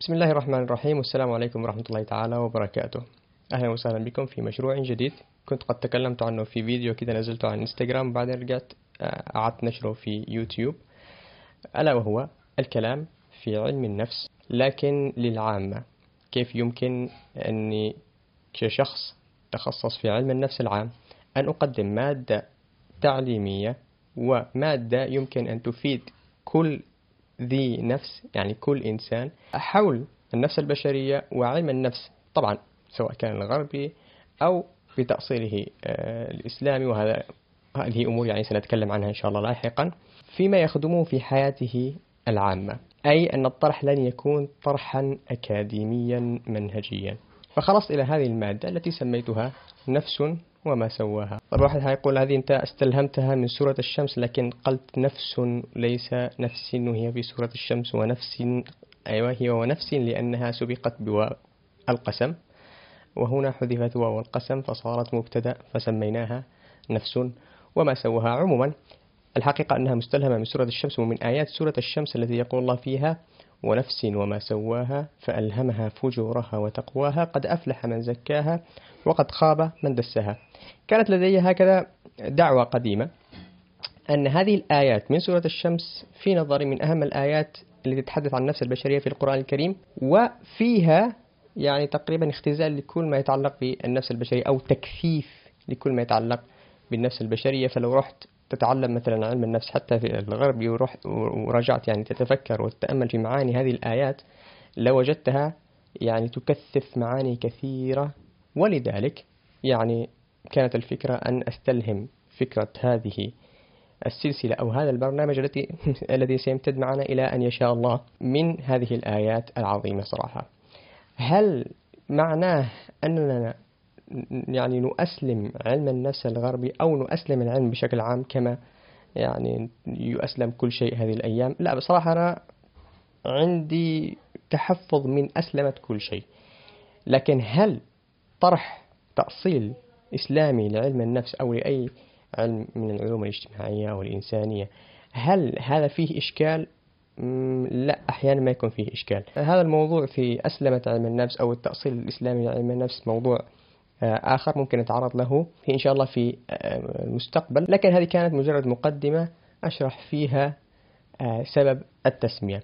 بسم الله الرحمن الرحيم والسلام عليكم ورحمة الله تعالى وبركاته أهلا وسهلا بكم في مشروع جديد كنت قد تكلمت عنه في فيديو كده نزلته عن انستغرام بعدين رجعت قعدت نشره في يوتيوب ألا وهو الكلام في علم النفس لكن للعامة كيف يمكن أني كشخص تخصص في علم النفس العام أن أقدم مادة تعليمية ومادة يمكن أن تفيد كل ذي نفس يعني كل إنسان حول النفس البشرية وعلم النفس طبعا سواء كان الغربي أو بتأصيله آه، الإسلامي وهذا هذه أمور يعني سنتكلم عنها إن شاء الله لاحقا فيما يخدمه في حياته العامة أي أن الطرح لن يكون طرحا أكاديميا منهجيا. فخلصت إلى هذه المادة التي سميتها نفس وما سواها. طب واحد هيقول هذه أنت استلهمتها من سورة الشمس لكن قلت نفس ليس نفس وهي في سورة الشمس ونفس أيوة هي ونفس لأنها سبقت بواو القسم. وهنا حذفت واو القسم فصارت مبتدأ فسميناها نفس وما سواها. عموما الحقيقة أنها مستلهمة من سورة الشمس ومن آيات سورة الشمس التي يقول الله فيها ونفس وما سواها فألهمها فجورها وتقواها قد أفلح من زكاها وقد خاب من دسها. كانت لدي هكذا دعوة قديمة أن هذه الآيات من سورة الشمس في نظري من أهم الآيات التي تتحدث عن النفس البشرية في القرآن الكريم وفيها يعني تقريبا اختزال لكل ما يتعلق بالنفس البشرية أو تكثيف لكل ما يتعلق بالنفس البشرية. فلو رحت تتعلم مثلا علم النفس حتى في الغرب ورجعت يعني تتفكر وتتأمل في معاني هذه الآيات لوجدتها يعني تكثف معاني كثيرة. ولذلك يعني كانت الفكرة أن أستلهم فكرة هذه السلسلة أو هذا البرنامج الذي الذي سيمتد معنا إلى أن يشاء الله من هذه الآيات العظيمة صراحة. هل معناه أننا يعني نؤسلم علم النفس الغربي أو نؤسلم العلم بشكل عام كما يعني يؤسلم كل شيء هذه الأيام. لا بصراحة أنا عندي تحفظ من أسلمة كل شيء. لكن هل طرح تأصيل إسلامي لعلم النفس أو لأي علم من العلوم الاجتماعية أو الإنسانية هل هذا فيه إشكال؟ لا أحيانا ما يكون فيه إشكال. هذا الموضوع في أسلمة علم النفس أو التأصيل الإسلامي لعلم النفس موضوع آخر ممكن نتعرض له في إن شاء الله في آه، المستقبل. لكن هذه كانت مجرد مقدمة أشرح فيها آه، سبب التسمية.